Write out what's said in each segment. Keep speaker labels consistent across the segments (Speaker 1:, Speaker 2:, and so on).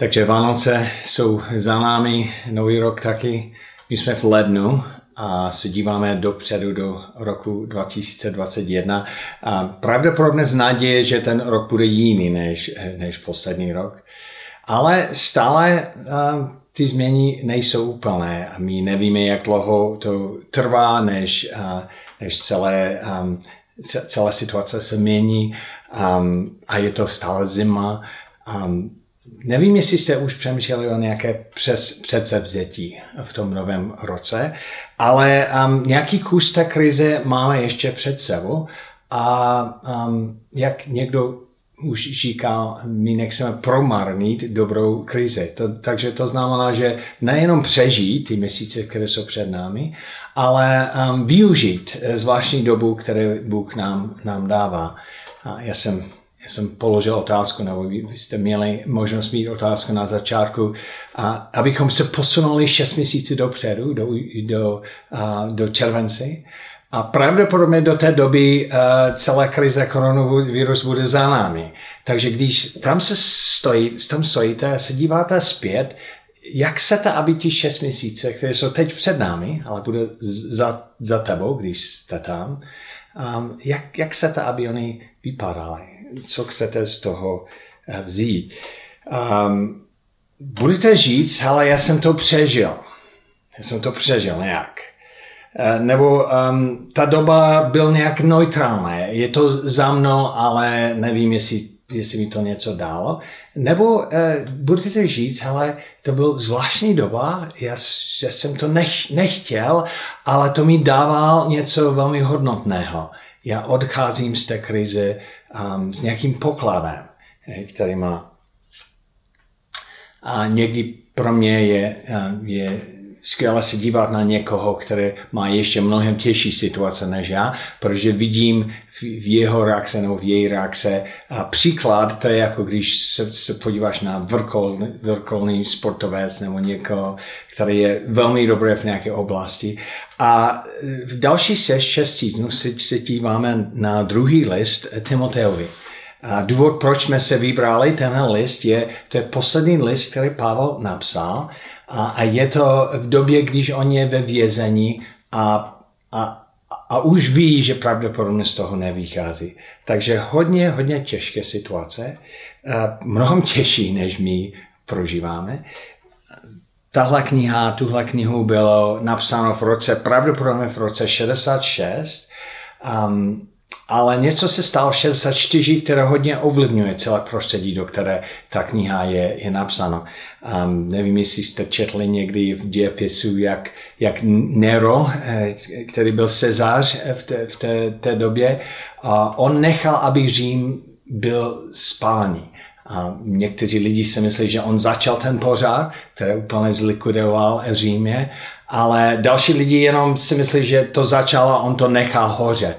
Speaker 1: Takže Vánoce jsou za námi, Nový rok taky. My jsme v lednu a se díváme dopředu do roku 2021. A pravděpodobně z naděje, že ten rok bude jiný než, než poslední rok. Ale stále ty změny nejsou úplné a my nevíme, jak dlouho to trvá, než, než celé, celá situace se mění a je to stále zima. Nevím, jestli jste už přemýšleli o nějaké přes, předsevzetí v tom novém roce, ale um, nějaký kus té krize máme ještě před sebou a um, jak někdo už říkal, my nechceme promarnit dobrou krizi. To, takže to znamená, že nejenom přežít ty měsíce, které jsou před námi, ale um, využít zvláštní dobu, které Bůh nám, nám dává. A já jsem já jsem položil otázku, nebo vy jste měli možnost mít otázku na začátku, a abychom se posunuli 6 měsíců dopředu, do, do, a, do července. A pravděpodobně do té doby uh, celá krize koronavirus bude za námi. Takže když tam se stojí, tam stojíte a se díváte zpět, jak chcete, aby ti šest měsíce, které jsou teď před námi, ale bude za, za tebou, když jste tam, um, jak, jak chcete, aby oni vypadaly? Co chcete z toho eh, vzít. Um, budete říct, ale já jsem to přežil. Já jsem to přežil nějak. Uh, nebo um, ta doba byl nějak neutrální. Je to za mnou, ale nevím, jestli, jestli mi to něco dalo. Nebo uh, budete říct, ale to byl zvláštní doba, já, já jsem to nech, nechtěl, ale to mi dával něco velmi hodnotného. Já odcházím z té krize um, s nějakým pokladem, který má. A někdy pro mě je, eh, je skvěle se dívat na někoho, který má ještě mnohem těžší situace než já, protože vidím v jeho reakce nebo v její reakce a příklad, to je jako když se, se podíváš na vrkol, vrkolný sportovec nebo někoho, který je velmi dobrý v nějaké oblasti. A v další se šest týdnů se, se díváme na druhý list Timoteovi. A důvod, proč jsme se vybrali tenhle list, je, to je poslední list, který Pavel napsal a, a je to v době, když on je ve vězení a, a, a už ví, že pravděpodobně z toho nevychází. Takže hodně, hodně těžké situace, mnohem těžší, než my prožíváme. Tahle kniha, tuhle knihu bylo napsáno v roce, pravděpodobně v roce 66. Um, ale něco se stalo v 64, které hodně ovlivňuje celé prostředí, do které ta kniha je, je napsána. Um, nevím, jestli jste četli někdy v dějepisu, jak, jak Nero, eh, který byl cezář v té, v té, té době, uh, on nechal, aby Řím byl spálný. A někteří lidi si myslí, že on začal ten pořád, který úplně zlikvidoval Římě, ale další lidi jenom si myslí, že to začalo a on to nechal hořet.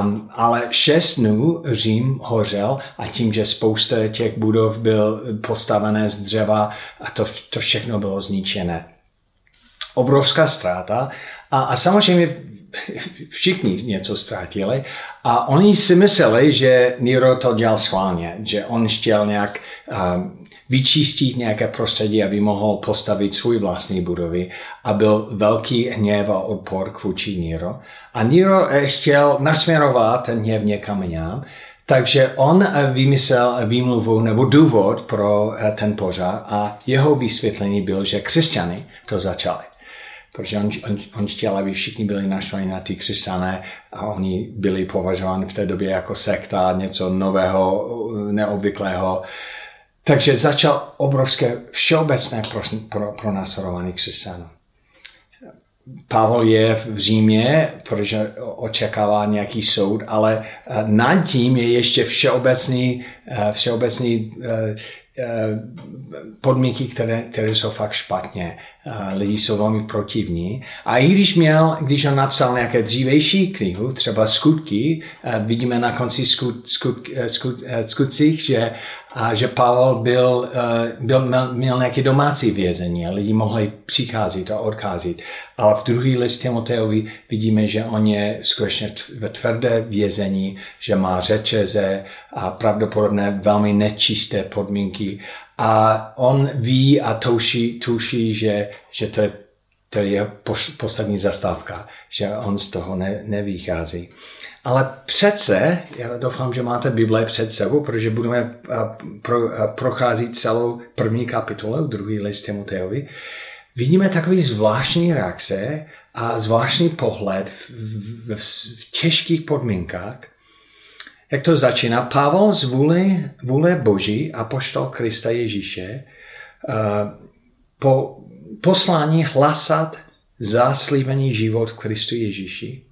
Speaker 1: Um, ale šest dnů Řím hořel a tím, že spousta těch budov byl postavené z dřeva a to, to všechno bylo zničené. Obrovská ztráta a, a samozřejmě všichni něco ztratili a oni si mysleli, že Nero to dělal schválně, že on chtěl nějak um, vyčistit nějaké prostředí, aby mohl postavit svůj vlastní budovy a byl velký hněv a odpor k vůči Nero. A Nero eh, chtěl nasměrovat ten hněv někam jinam, takže on eh, vymyslel výmluvu nebo důvod pro ten požár a jeho vysvětlení byl, že křesťany to začali protože on, on, on chtěl, aby všichni byli naštvani na ty křesťané a oni byli považováni v té době jako sekta, něco nového, neobvyklého. Takže začal obrovské všeobecné pro, pro, pro křesťanů. Pavel je v Římě, protože očekává nějaký soud, ale nad tím je ještě všeobecný, všeobecný Eh, podmínky, které, které jsou fakt špatně. Eh, lidi jsou velmi protivní. A i když měl, když on napsal nějaké dřívější knihu, třeba skutky, eh, vidíme na konci skut, skut, skut, skutcích, že že Pavel byl, eh, byl, měl nějaké domácí vězení a lidi mohli přicházet a odcházet. Ale v druhý list Timoteovi vidíme, že on je skutečně ve tvrdé vězení, že má řečeze a pravděpodobně velmi nečisté podmínky A on ví a tuší, tuší že, že to je, to je poslední zastávka, že on z toho ne, nevychází. Ale přece, já doufám, že máte Bible před sebou, protože budeme pro, procházet celou první kapitolu, druhý list Timoteovi. Vidíme takový zvláštní reakce a zvláštní pohled v, v, v těžkých podmínkách. Jak to začíná? Pavel z vůle, vůle Boží a poštol Krista Ježíše po poslání hlasat zaslíbený život v Kristu Ježíši.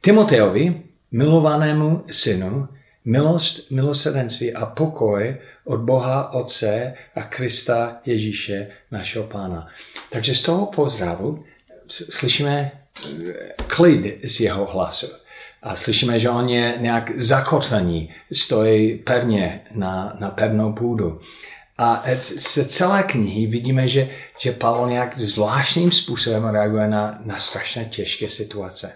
Speaker 1: Timoteovi, milovanému synu, milost, milosrdenství a pokoj od Boha Otce a Krista Ježíše, našeho Pána. Takže z toho pozdravu slyšíme klid z jeho hlasu. A slyšíme, že on je nějak zakotvený, stojí pevně na, na pevnou půdu. A z celé knihy vidíme, že, že Pavel nějak zvláštním způsobem reaguje na, na strašně těžké situace.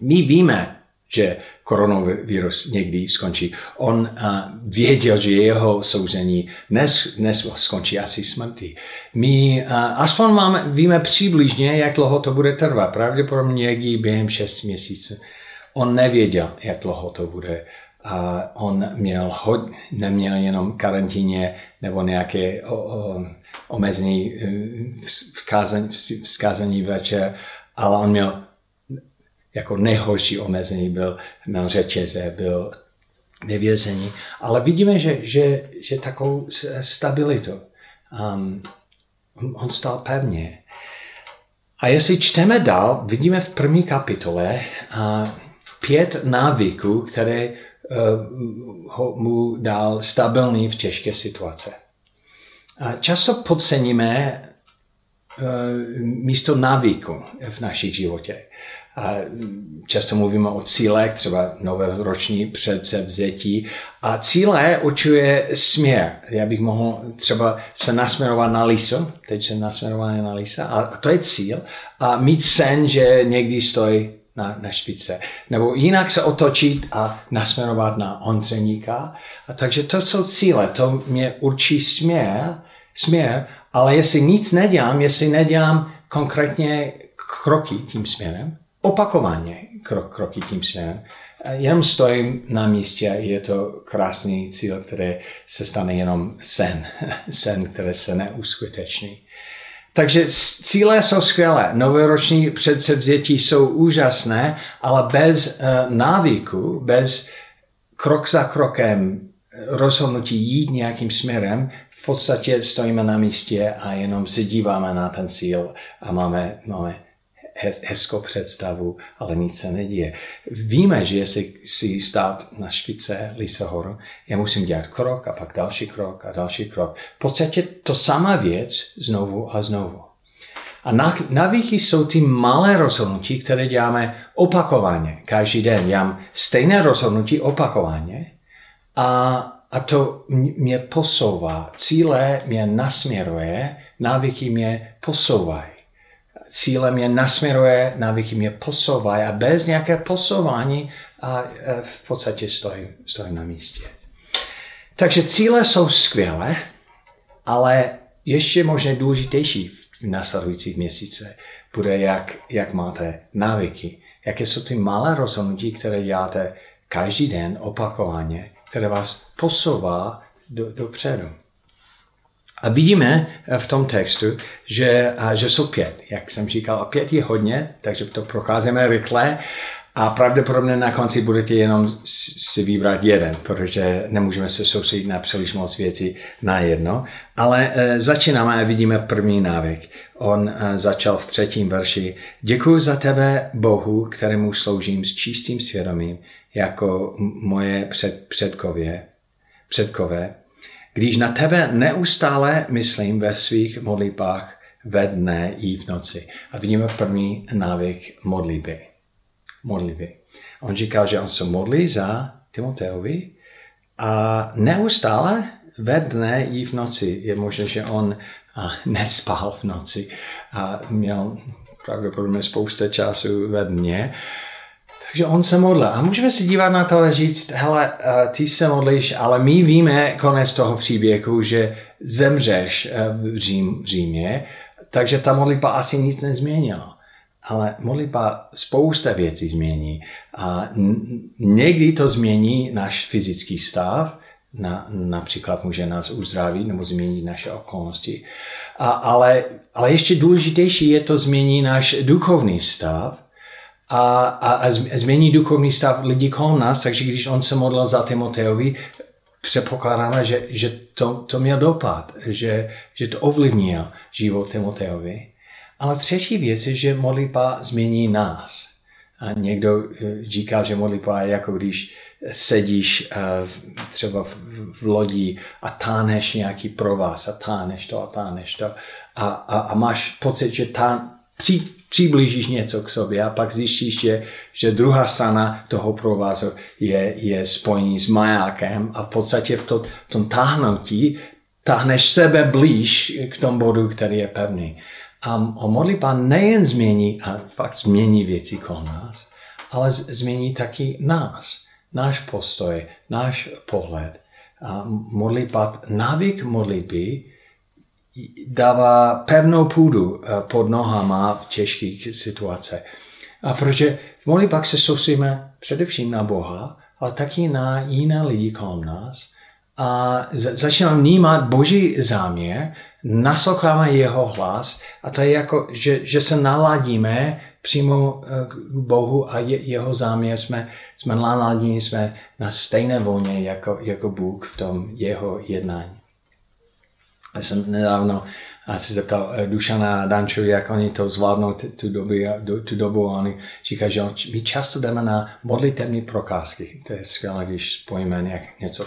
Speaker 1: My víme, že koronavirus někdy skončí. On uh, věděl, že jeho souzení dnes, dnes skončí asi smrtí. My uh, aspoň máme, víme přibližně, jak dlouho to bude trvat. Pravděpodobně někdy během 6 měsíců. On nevěděl, jak dlouho to bude. A on měl hod, neměl jenom karantíně nebo nějaké o, o, omezení e, vzkázání, vzkázání večer, ale on měl jako nejhorší omezení byl, měl řetěze, byl nevězení. Ale vidíme, že, že, že takovou stabilitu. Um, on stál pevně. A jestli čteme dál, vidíme v první kapitole uh, pět návyků, které uh, ho, mu dal stabilní v těžké situace. A často podceníme uh, místo návyku v našich životech. A často mluvíme o cílech, třeba nové roční předsevzetí. A cíle určuje směr. Já bych mohl třeba se nasměrovat na liso, teď jsem nasměrovaný na lisa, a to je cíl. A mít sen, že někdy stojí na, na špice. Nebo jinak se otočit a nasměrovat na ondřeníka. A takže to jsou cíle, to mě určí směr, směr, ale jestli nic nedělám, jestli nedělám konkrétně kroky tím směrem, opakovaně krok, kroky tím směrem. Jenom stojím na místě, je to krásný cíl, který se stane jenom sen, sen, který se neuskuteční. Takže cíle jsou skvělé, novoroční předsevzetí jsou úžasné, ale bez uh, návyku, bez krok za krokem rozhodnutí jít nějakým směrem, v podstatě stojíme na místě a jenom se díváme na ten cíl a máme, máme hezkou představu, ale nic se neděje. Víme, že jestli si stát na špice Lisohoru, já musím dělat krok a pak další krok a další krok. V podstatě to samá věc znovu a znovu. A navíky jsou ty malé rozhodnutí, které děláme opakovaně, každý den. Dělám stejné rozhodnutí opakovaně a, a to mě posouvá. Cíle mě nasměruje, návyky mě posouvají cílem je nasměruje, návyky mě posouvají a bez nějaké posouvání a v podstatě stojím, stojím na místě. Takže cíle jsou skvělé, ale ještě možná důležitější v následujících měsících bude, jak, jak máte návyky, jaké jsou ty malé rozhodnutí, které děláte každý den opakovaně, které vás posouvá do, dopředu. A vidíme eh, v tom textu, že, že jsou pět, jak jsem říkal, a pět je hodně, takže to procházíme rychle a pravděpodobně na konci budete jenom si vybrat jeden, protože nemůžeme se soustředit na příliš moc věcí na jedno. Ale e, začínáme a vidíme první návyk. On e, začal v třetím verši. Děkuji za tebe, Bohu, kterému sloužím s čistým svědomím, jako moje před, předkově, předkové, když na tebe neustále myslím ve svých modlitbách ve dne i v noci. A vidíme první návyk modlitby. Modlitby. On říkal, že on se modlí za Timoteovi a neustále ve dne i v noci. Je možné, že on nespal v noci a měl pravděpodobně spousta času ve dně. Takže on se modlil. A můžeme se dívat na to a říct, hele, eh, ty se modlíš, ale my víme konec toho příběhu, že zemřeš eh, v Řím, Římě, takže ta modlitba asi nic nezměnila. Ale modlitba spousta věcí změní. A někdy to změní náš fyzický stav, na, například může nás uzdravit nebo změnit naše okolnosti. A, ale, ale ještě důležitější je to změní náš duchovní stav, a, a, a změní duchovní stav lidí kolem nás, takže když on se modlil za Timoteovi, předpokládáme, že, že to, to měl dopad, že, že to ovlivnil život Timoteovi. Ale třetí věc je, že modlitba změní nás. A někdo eh, říká, že modlitba je jako když sedíš eh, třeba v lodi a táneš nějaký provaz a táneš to a táneš to a, a, a máš pocit, že tán, při, přiblížíš něco k sobě a pak zjistíš, že, že druhá strana toho provazu je, je spojení s majákem a v podstatě v, to, v tom táhnutí táhneš sebe blíž k tomu bodu, který je pevný. A, modlitba nejen změní, a fakt změní věci kolem nás, ale změní taky nás, náš postoj, náš pohled. A modlitba, návyk modlitby dává pevnou půdu eh, pod nohama v těžkých situacích. A protože v modlitbách se soustředíme především na Boha, ale taky na jiné lidi kolem nás. A začínáme vnímat boží záměr, nasloucháme jeho hlas a to je jako, že, že se naladíme přímo eh, k Bohu a je, jeho záměr jsme, jsme naladíme, jsme na stejné vlně jako, jako Bůh v tom jeho jednání. Já jsem nedávno a se zeptal eh, Dušana Danču, jak oni to zvládnou tu dobu, tu dobu a oni říkají, že my často jdeme na modlitevní prokázky. To je skvělé, když spojíme nějak něco,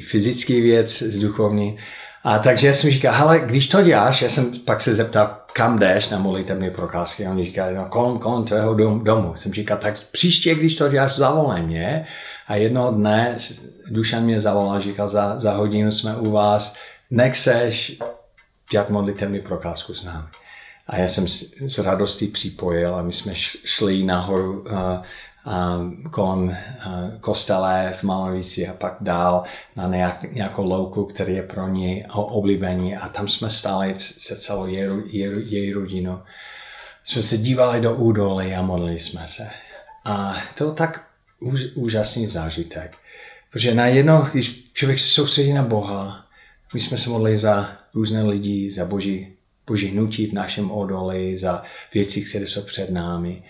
Speaker 1: fyzický věc s duchovní. A takže já jsem říkal, hele, když to děláš, já jsem pak se zeptal, kam jdeš na modlitevní prokázky. A oni říkají, no, kolem, kolem tvého domu. Jsem říkal, tak příště, když to děláš, zavolej mě. A jednoho dne Dušan mě zavolal, říkal, za, za hodinu jsme u vás, nechceš dělat modlitevní prokázku s námi. A já jsem s radostí připojil a my jsme šli nahoru uh, uh, kolem kostele v Malovici a pak dál na nějak, nějakou louku, který je pro ně oblíbený a tam jsme stáli se celou její rodinou. Jsme se dívali do údolí a modlili jsme se. A to byl tak úž, úžasný zážitek. Protože najednou, když člověk se soustředí na Boha, my jsme se modlili za různé lidi, za boží, boží hnutí v našem odoli, za věci, které jsou před námi.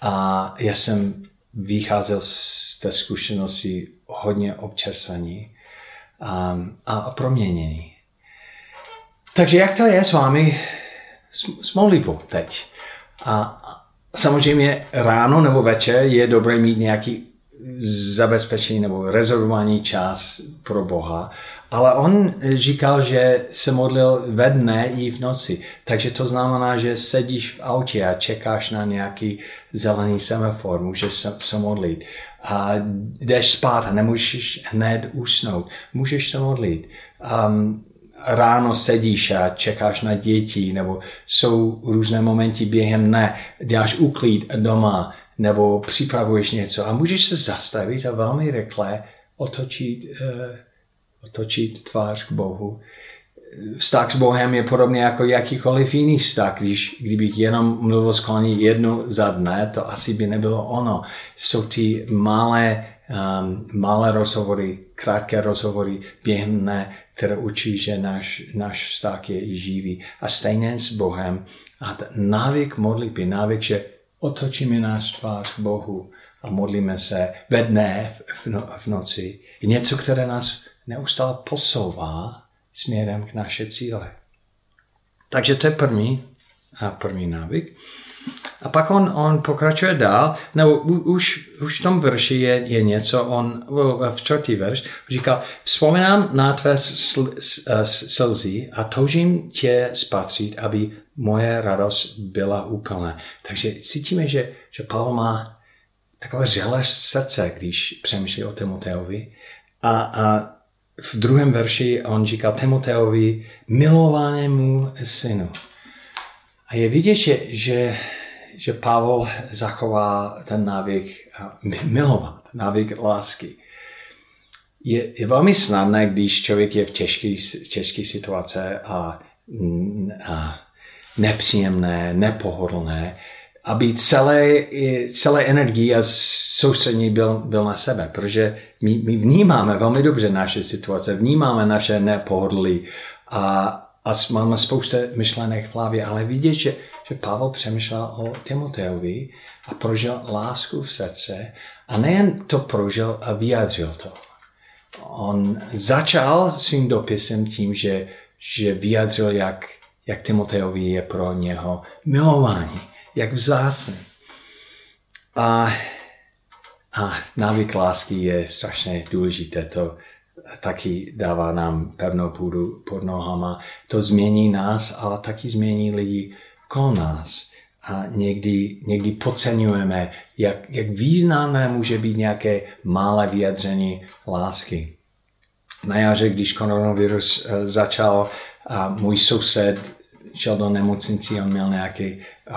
Speaker 1: A já jsem vycházel z té zkušenosti hodně občerstvaní a, a proměněný. Takže jak to je s vámi s, s modlitbou teď? A samozřejmě ráno nebo večer je dobré mít nějaký zabezpečení nebo rezervovaný čas pro Boha, ale on říkal, že se modlil ve dne i v noci. Takže to znamená, že sedíš v autě a čekáš na nějaký zelený semafor, můžeš se, se modlit. A jdeš spát a nemůžeš hned usnout. Můžeš se modlit. Um, ráno sedíš a čekáš na děti, nebo jsou různé momenty během dne, děláš úklid doma, nebo připravuješ něco a můžeš se zastavit a velmi rychle otočit, uh, otočit tvář k Bohu. Vztah s Bohem je podobně jako jakýkoliv jiný vztah. Když, kdybych jenom mluvil s kolem jednu za dne, to asi by nebylo ono. Jsou ty malé, um, malé rozhovory, krátké rozhovory během dne, které učí, že náš, náš vztah je živý. A stejně s Bohem. A návyk modlitby, návyk, že otočíme náš tvář k Bohu a modlíme se ve dne, v, no, v noci. Je něco, které nás neustále posouvá směrem k naše cíle. Takže to je první, a první návyk. A pak on, on pokračuje dál, nebo už, už v tom verši je, je něco, on v čtvrtý verš říkal, vzpomínám na tvé sl, slzy a toužím tě spatřit, aby moje radost byla úplná. Takže cítíme, že, že Pavel má takové řelé srdce, když přemýšlí o Timoteovi. A, a v druhém verši on říká Timoteovi, milovanému synu. A je vidět, že, že, že Pavel zachová ten návyk milovat, návyk lásky. Je, je velmi snadné, když člověk je v těžké, těžké situace a, a nepříjemné, nepohodlné, aby celé, celé energii a soustřední byl, byl na sebe, protože my, my vnímáme velmi dobře naše situace, vnímáme naše nepohodlí a, a máme spoustu myšlenek v hlavě, ale vidět, že, že Pavel přemýšlel o Timoteovi a prožil lásku v srdce a nejen to prožil a vyjádřil to. On začal svým dopisem tím, že, že vyjádřil, jak, jak Timoteovi je pro něho milování jak vzácný. A, a návyk lásky je strašně důležité. To taky dává nám pevnou půdu pod nohama. To změní nás, ale taky změní lidi kolem nás. A někdy, někdy podceňujeme, jak, jak významné může být nějaké malé vyjadření lásky. Na jaře, když koronavirus eh, začal, a můj soused šel do nemocnice, on měl nějaké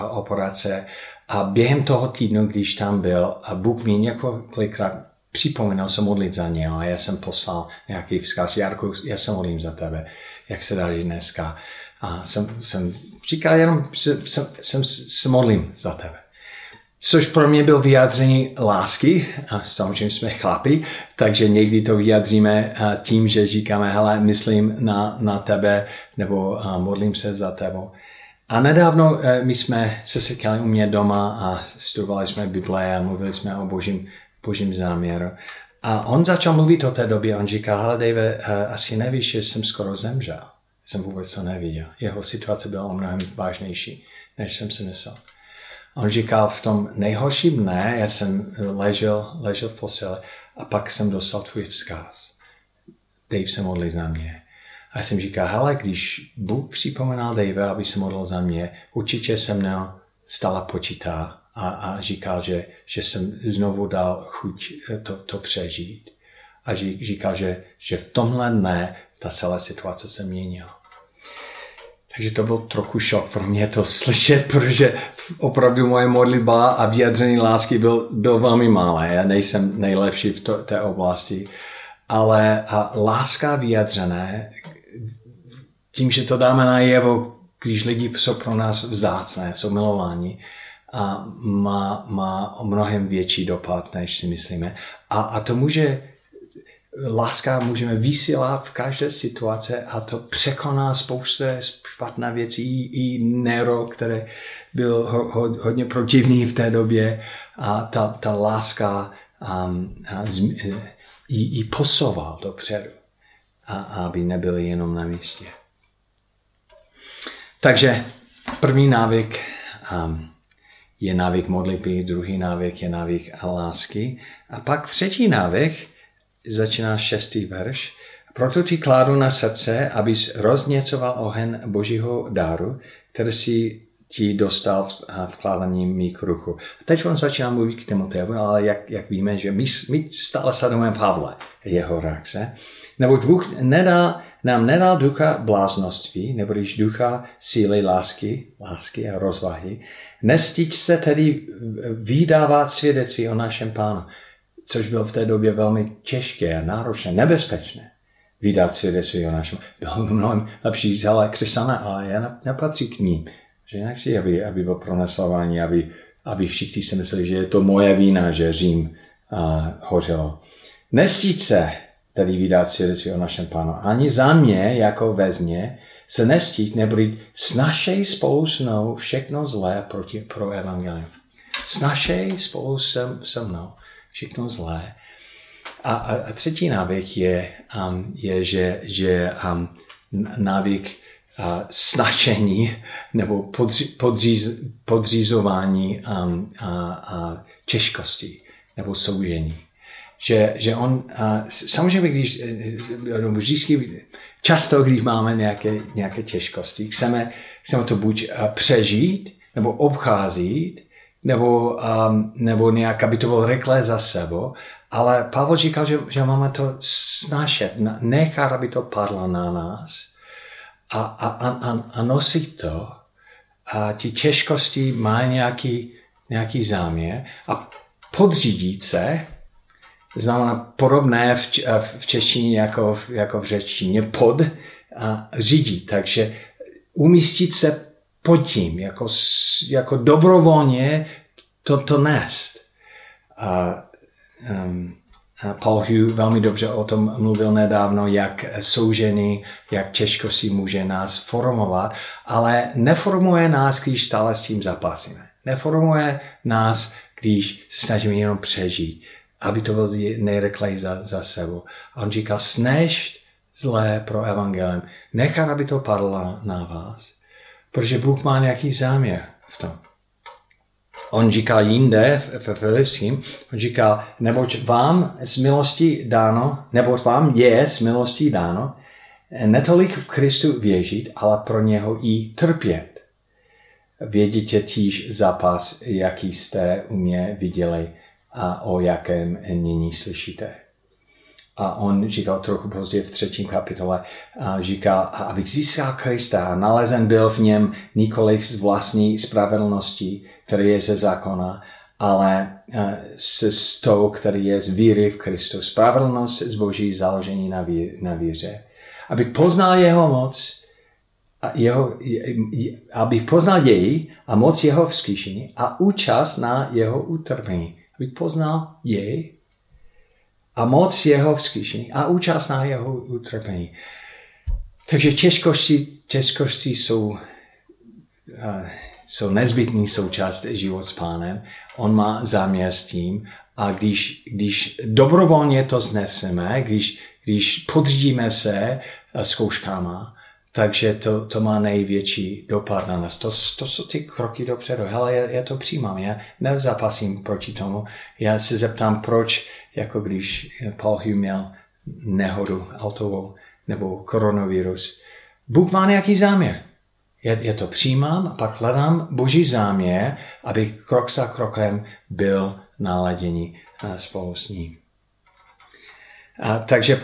Speaker 1: operace a během toho týdnu, když tam byl, a Bůh mi několikrát připomínal se modlit za něj a já jsem poslal nějaký vzkaz, Jarku, já se modlím za tebe, jak se daří dneska. A jsem, jsem říkal jenom, jsem, jsem, se modlím za tebe. Což pro mě byl vyjádření lásky, a samozřejmě jsme chlapi, takže někdy to vyjádříme tím, že říkáme, hele, myslím na, na tebe, nebo modlím se za tebou. A nedávno e, my jsme se setkali u mě doma a studovali jsme Bible a mluvili jsme o božím, božím záměru. A on začal mluvit o té době, on říkal, hele Dave, e, asi nevíš, že jsem skoro zemřel. Jsem vůbec to neviděl. Jeho situace byla mnohem vážnější, než jsem si myslel. On říkal, v tom nejhorším dne, já jsem ležel, ležel v posele a pak jsem dostal tvůj vzkaz. Dave se modlí za mě. A já jsem říkal, hele, když Bůh připomínal Dave, aby se modlil za mě, určitě jsem měl stále počítá a, a říkal, že, že jsem znovu dal chuť to, to přežít. A říkal, že, že v tomhle dne ta celá situace se měnila. Takže to byl trochu šok pro mě to slyšet, protože opravdu moje modlitba a vyjadření lásky byl, byl velmi malé. Já nejsem nejlepší v to, té oblasti. Ale a láska vyjadřené, tím, že to dáme na jevo, když lidi jsou pro nás vzácné, jsou milováni, a má, má mnohem větší dopad, než si myslíme. A, a to může láska můžeme vysílat v každé situaci a to překoná spoustu špatná věcí i Nero, který byl ho, ho, hodně protivný v té době a ta, ta láska um, a zm, i, i posouval dopředu, a, aby nebyli jenom na místě. Takže první návyk um, je návyk modlitby, druhý návyk je návyk lásky a pak třetí návyk začíná šestý verš. Proto ti kládu na srdce, abys rozněcoval ohen božího dáru, který si ti dostal v vkládání mý k ruchu. Teď on začíná mluvit k Timoteovi, ale jak, jak víme, že my, my stále sledujeme Pavle, jeho reakce. Nebo Bůh nedá, nám nedal ducha bláznoství, nebo když ducha síly, lásky, lásky a rozvahy. Nestič se tedy vydávat svědectví o našem pánu což bylo v té době velmi těžké, náročné, nebezpečné vydat svědectví o našem. Bylo mnohem lepší říct, ale křesťané, ale já nepatří k ním. Že jinak si, aby, aby bylo proneslování, aby, aby všichni si mysleli, že je to moje vína, že Řím a, hořelo. Nestít se tedy vydat svědectví o našem pánu. Ani za mě, jako vezmě, se nestít, neboli snašej spolu s mnou všechno zlé proti, pro evangelium. Snašej spolu se, se mnou všechno zlé. A, a, a třetí návyk je, um, je že, že um, návyk uh, snačení nebo podři, podříz, podřízování um, a, a těžkostí nebo soužení. Že, že on, uh, samozřejmě, když uh, vždycky, často, když máme nějaké, nějaké těžkosti, chceme, chceme to buď uh, přežít, nebo obcházet, nebo, um, nebo nějak, aby to bylo rychle za sebou, ale Pavel říkal, že, že máme to snášet, nechat, aby to padlo na nás a, a, a, a nosit to. A ty těžkosti má nějaký, nějaký záměr. A podřídit se znamená podobné v, v češtině jako, jako v řečtině pod a řídit. Takže umístit se pod tím, jako, jako dobrovolně to, to nést. A, um, a Paul Hugh velmi dobře o tom mluvil nedávno, jak soužený, jak těžko si může nás formovat, ale neformuje nás, když stále s tím zapasíme. Neformuje nás, když se snažíme jenom přežít, aby to bylo nejrychleji za, za sebou. A on říká, snež zlé pro evangelium. Nechat, aby to padlo na vás. Protože Bůh má nějaký záměr v tom. On říká jinde v Filipským, on říká, neboť vám z milosti dáno, neboť vám je z milosti dáno, netolik v Kristu věřit, ale pro něho i trpět. Vědětě týž zápas, jaký jste u mě viděli a o jakém nyní slyšíte. A on říkal trochu později v třetím kapitole, a říká, abych získal Krista a nalezen byl v něm nikoli z vlastní spravedlnosti, který je ze zákona, ale s tou, který je z víry v Kristu. Spravedlnost z boží založení na, vír, na víře. Abych poznal jeho moc, a jeho, abych poznal jej a moc jeho vzkýšení a účast na jeho utrpení. Abych poznal jej a moc jeho vzkříšení a účast na jeho utrpení. Takže těžkosti, těžkosti jsou, uh, jsou nezbytný součást život s pánem. On má záměr s tím a když, když dobrovolně to zneseme, když, když podřídíme se zkouškama, takže to, to má největší dopad na nás. To, to jsou ty kroky dopředu. Hele, já, já to přijímám, já nezapasím proti tomu. Já se zeptám, proč jako když Paul Hugh měl nehodu autovou nebo koronavirus. Bůh má nějaký záměr. Já, já to přijímám a pak hledám boží záměr, abych krok za krokem byl naladěný spolu s ním. A, takže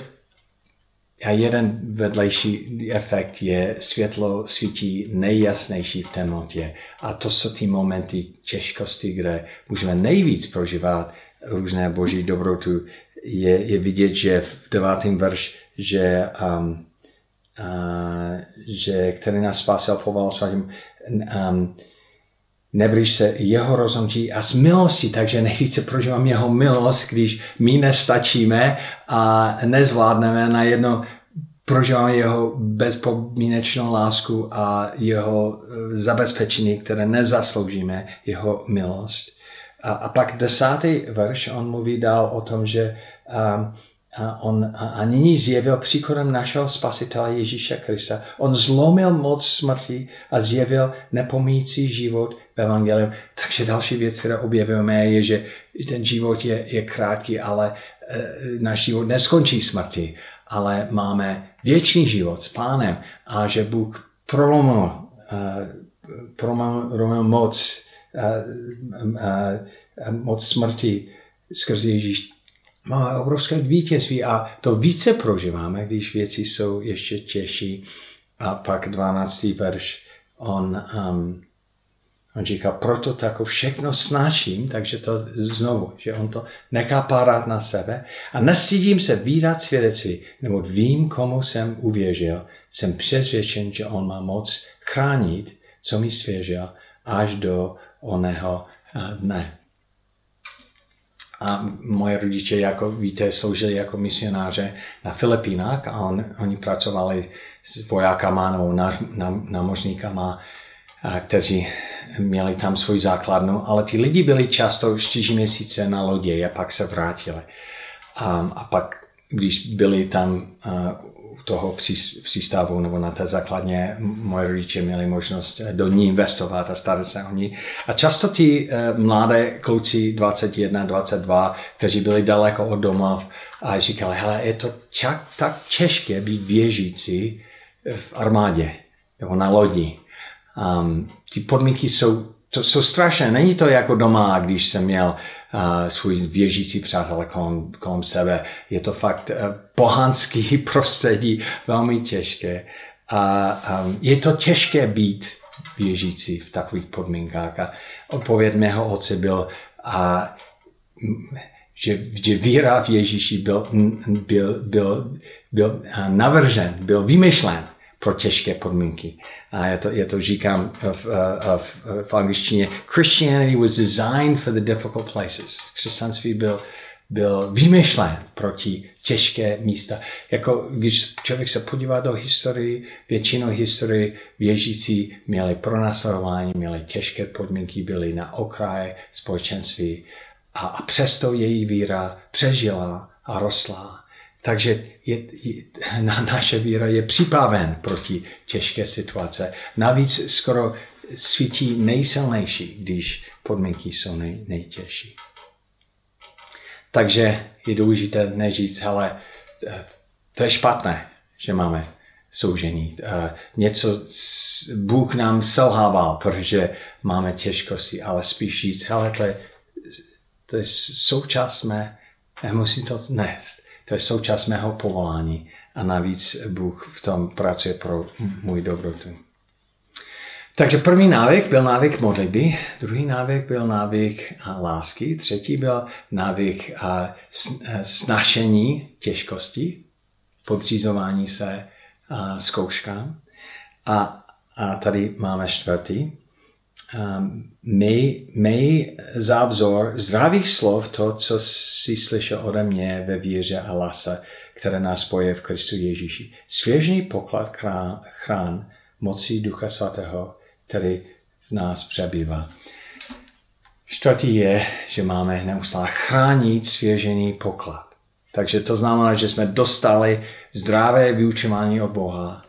Speaker 1: a jeden vedlejší efekt je světlo svítí nejjasnější v temnotě. A to jsou ty momenty těžkosti, kde můžeme nejvíc prožívat různé boží dobrotu, je, je vidět, že v devátém verš, že, um, uh, že který nás spásil povolal svatým, um, nebrýš se jeho rozhodnutí a z milosti, takže nejvíce prožívám jeho milost, když my nestačíme a nezvládneme na jedno prožíváme jeho bezpodmínečnou lásku a jeho eh, zabezpečení, které nezasloužíme, jeho milost. A, a pak desátý verš, on mluví dál o tom, že a, a on a, nyní zjevil příkladem našeho spasitele Ježíše Krista. On zlomil moc smrti a zjevil nepomíjící život v Evangeliu. Takže další věc, kterou objevujeme, je, že ten život je, je krátký, ale e, náš život neskončí smrti, ale máme věčný život s pánem a že Bůh prolomil, e, prolomil moc moc smrti skrze Ježíš má obrovské vítězství a to více prožíváme, když věci jsou ještě těžší. A pak 12. verš, on, um, on říká, proto tako všechno snáším, takže to znovu, že on to nechá párat na sebe a nestydím se výdat svědectví, nebo vím, komu jsem uvěřil, jsem přesvědčen, že on má moc chránit, co mi svěřil, až do oného dne. A moje rodiče, jako víte, sloužili jako misionáře na Filipínách a on, oni pracovali s vojákama nebo námořníkama, kteří měli tam svůj základnu, ale ty lidi byli často čtyři měsíce na lodě a pak se vrátili. A, a pak, když byli tam toho přístavu nebo na té základně moje rodiče měli možnost do ní investovat a starat se o ní. A často ty uh, mladé kluci 21, 22, kteří byli daleko od doma a říkali, hele, je to čak, tak těžké být věžící v armádě nebo na lodi. Um, ty podmínky jsou to jsou strašné. Není to jako doma, když jsem měl svůj věžící přátelé kolem, kolem sebe. Je to fakt pohanský prostředí, velmi těžké. A je to těžké být věřící v takových podmínkách. A odpověď mého otce byl, a, že, že víra v Ježíši byl, byl, byl, byl navržen, byl vymyšlen pro těžké podmínky. A já to, já to říkám v, v, v angličtině. Christianity was designed for the difficult places. Křesťanství byl, byl vymyšlen proti těžké místa. Jako když člověk se podívá do historii, většinou historii věřící měli pronásledování, měli těžké podmínky, byli na okraji společenství a, a přesto její víra přežila a rostla. Takže je, je, na, naše víra je připraven proti těžké situace. Navíc skoro svítí nejsilnější, když podmínky jsou nej, nejtěžší. Takže je důležité neříct, ale to je špatné, že máme soužení. Něco Bůh nám selhával, protože máme těžkosti, ale spíš říct, hele, to je, to je součást mé, já musím to nést. To je součást mého povolání a navíc Bůh v tom pracuje pro můj dobrotu. Takže první návyk byl návyk modlitby, druhý návyk byl návyk lásky, třetí byl návyk snašení těžkosti, podřízování se zkouškám. A, a tady máme čtvrtý. Měj, měj závzor zdravých slov, to, co si slyšel ode mě ve víře a lase, které nás spoje v Kristu Ježíši. Svěžný poklad chrán, chrán mocí Ducha Svatého, který v nás přebývá. Čtvrtý je, že máme neustále chránit svěžený poklad. Takže to znamená, že jsme dostali zdravé vyučování od Boha,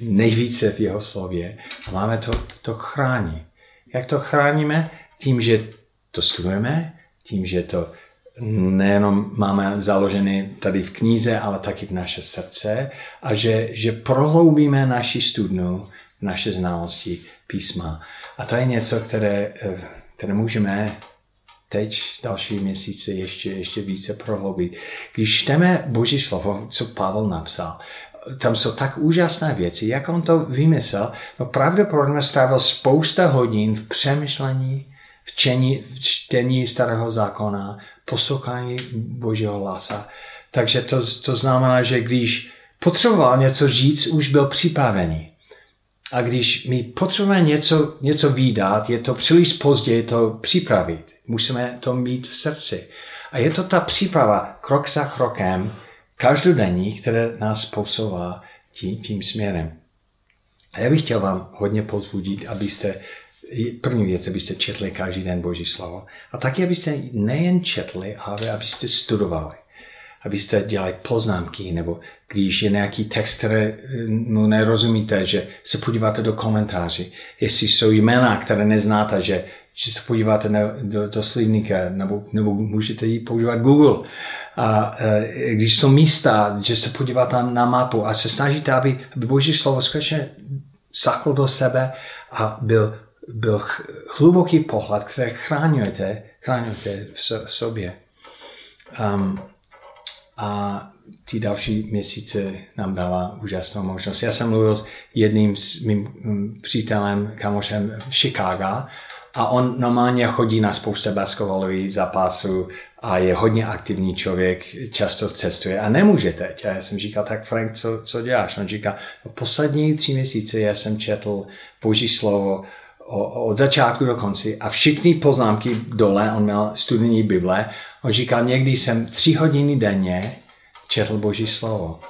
Speaker 1: nejvíce v jeho slově. A máme to, to chránit. Jak to chráníme? Tím, že to studujeme, tím, že to nejenom máme založené tady v knize, ale taky v naše srdce a že, že prohloubíme naši studnu naše znalosti písma. A to je něco, které, eh, které můžeme teď další měsíce ještě, ještě více prohloubit. Když čteme Boží slovo, co Pavel napsal, tam jsou tak úžasné věci, jak on to vymyslel. No pravděpodobně strávil spousta hodin v přemýšlení, v čtení, v čtení starého zákona, poslouchání Božího hlasa. Takže to, to znamená, že když potřeboval něco říct, už byl připravený. A když my potřebujeme něco, něco výdat, je to příliš pozdě to připravit. Musíme to mít v srdci. A je to ta příprava krok za krokem, každodenní, které nás posouvá tím, tím směrem. A já bych chtěl vám hodně pozbudit, abyste, první věc, abyste četli každý den Boží slovo. A taky, abyste nejen četli, ale abyste studovali abyste dělali poznámky, nebo když je nějaký text, který no, nerozumíte, že se podíváte do komentáři. Jestli jsou jména, které neznáte, že, že se podíváte na, do, do slivníka, nebo, nebo můžete ji používat Google. A e, když jsou místa, že se podíváte na mapu a se snažíte, aby, aby Boží slovo skutečně saklo do sebe a byl, byl hluboký pohled, který chráňujete, chráňujete v sobě. Um, a ty další měsíce nám dává úžasnou možnost. Já jsem mluvil s jedním s mým přítelem, kamošem v Chicago a on normálně chodí na spoustu basketbalových zápasů a je hodně aktivní člověk, často cestuje a nemůže teď. A já jsem říkal, tak Frank, co, co děláš? On říká, no, poslední tři měsíce já jsem četl Boží slovo od začátku do konci a všechny poznámky dole, on měl studijní Bible, on říkal, někdy jsem tři hodiny denně četl Boží slovo.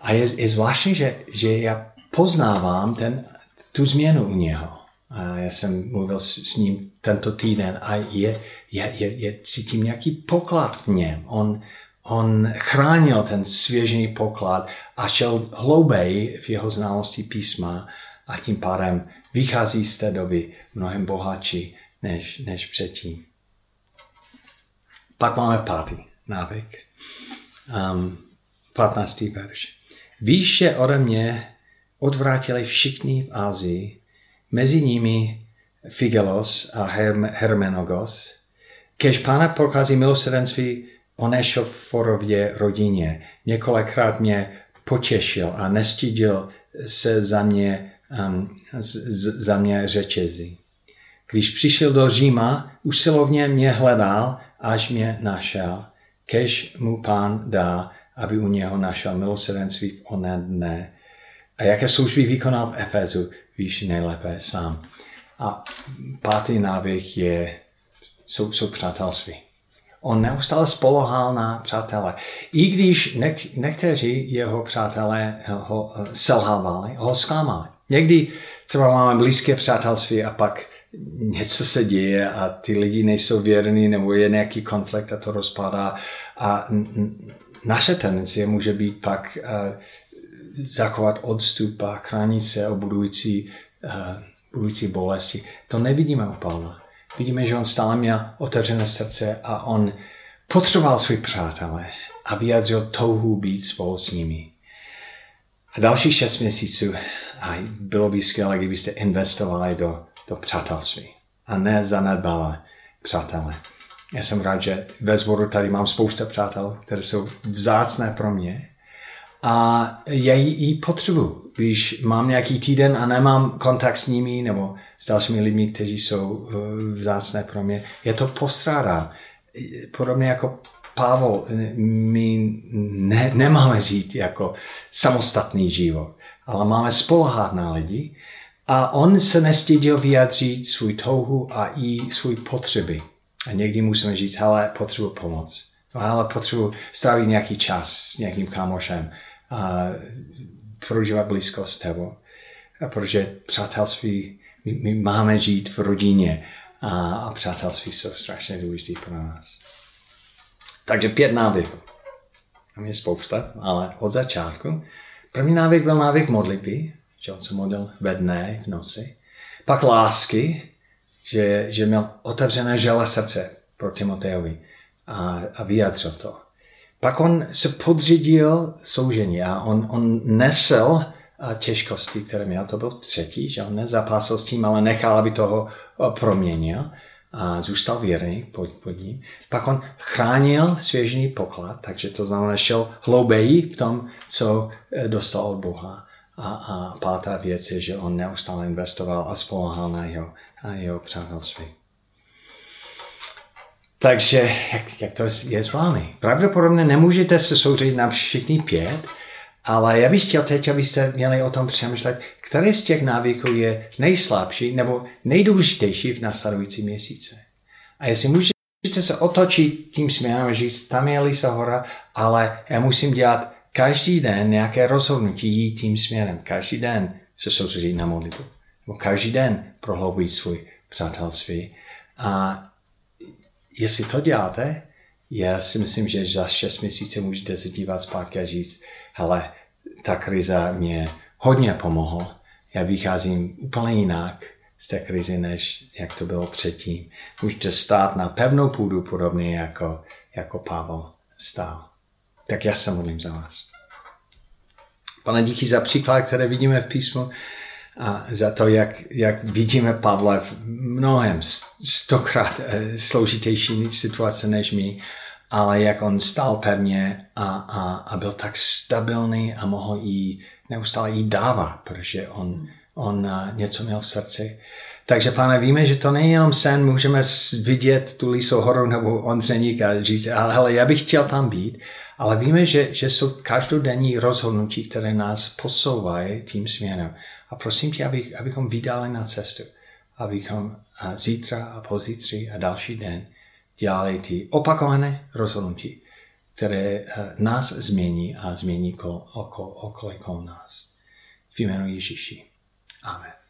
Speaker 1: A je, je zvláštní, že, že já poznávám ten, tu změnu u něho. A já jsem mluvil s, s ním tento týden a je, je, je, je, cítím nějaký poklad v něm. On, on chránil ten svěžený poklad a šel hlouběji v jeho znalosti písma a tím pádem vychází z té doby mnohem bohatší než, než předtím. Pak máme pátý návyk. Um, 15. verš. Víš, že ode mě odvrátili všichni v Ázii, mezi nimi Figelos a Hermenogos, kež pána prochází milosrdenství Onešoforově rodině. Několikrát mě potěšil a nestydil se za mě um, z, za mě řečezí. Když přišel do Říma, usilovně mě hledal, až mě našel. Kež mu pán dá, aby u něho našel milosrdenství v onen dne. A jaké služby vykonal v Efezu, víš nejlépe sám. A pátý návyk je, jsou, jsou přátelství. On neustále spolohal na přátele. I když někteří jeho přátelé ho selhávali, ho zklamali. Někdy třeba máme blízké přátelství a pak něco se děje a ty lidi nejsou věrní nebo je nějaký konflikt a to rozpadá. A naše tendence může být pak uh, zachovat odstup a chránit se o budující, uh, budující bolesti. To nevidíme u Pavla. Vidíme, že on stále měl otevřené srdce a on potřeboval svůj přátelé a vyjadřil touhu být spolu s nimi. A další šest měsíců a bylo by skvělé, kdybyste investovali do, do přátelství a ne zanedbali přátelé. Já jsem rád, že ve sboru tady mám spousta přátel, které jsou vzácné pro mě. A já ji potřebuji. Když mám nějaký týden a nemám kontakt s nimi nebo s dalšími lidmi, kteří jsou eh, vzácné pro mě, je to postrádám. Podobně jako Pavel, my ne, nemáme žít jako samostatný život, ale máme spolehat na lidi a on se nestydil vyjadřit svůj touhu a i svůj potřeby. A někdy musíme říct, hele, potřebuji pomoc. Ale potřebuji strávit nějaký čas s nějakým kámošem a prožívat blízkost s tebou. A protože přátelství, my, my máme žít v rodině a, a přátelství jsou strašně důležité pro nás. Takže pět návyků. Tam je spousta, ale od začátku. První návyk byl návyk modlitby, že on se modlil ve dne, v noci. Pak lásky, že, že měl otevřené žele srdce pro Timoteovi a, a vyjadřil to. Pak on se podřídil soužení a on, on nesl těžkosti, které měl. To byl třetí, že on nezapásil s tím, ale nechal, aby toho proměnil a zůstal věrný pod, pod ním. Pak on chránil svěžný poklad, takže to znamená, šel hloubeji v tom, co eh, dostal od Boha. A, a pátá věc je, že on neustále investoval a spolehal na jeho, na jeho přátelství. Takže jak, jak to je s vámi? Pravděpodobně nemůžete se soustředit na všichni pět, ale já bych chtěl teď, abyste měli o tom přemýšlet, který z těch návyků je nejslabší nebo nejdůležitější v následující měsíce. A jestli můžete se otočit tím směrem, že tam je Lisa hora, ale já musím dělat každý den nějaké rozhodnutí jít tím směrem. Každý den se soustředit na modlitbu. Nebo každý den prohloubit svůj přátelství. A jestli to děláte, já si myslím, že za 6 měsíců můžete se dívat zpátky a říct, hele, ta krize mě hodně pomohla. Já vycházím úplně jinak z té krize, než jak to bylo předtím. Můžete stát na pevnou půdu podobně jako, jako Pavel stál. Tak já se modlím za vás. Pane, díky za příklad, které vidíme v písmu a za to, jak, jak vidíme Pavla v mnohem stokrát eh, složitější situace než my ale jak on stál pevně a, a, a byl tak stabilní a mohl jí neustále jí dávat, protože on, on něco měl v srdci. Takže, pane, víme, že to není jenom sen, můžeme vidět tu Lisou horu nebo Ondřeník a říct, ale hele, já bych chtěl tam být, ale víme, že, že jsou každodenní rozhodnutí, které nás posouvají tím směrem. A prosím tě, abych, abychom vydali na cestu, abychom zítra a pozítří a další den dělali ty opakované rozhodnutí, které eh, nás změní a změní okolí kolem nás. V jménu Ježíši. Amen.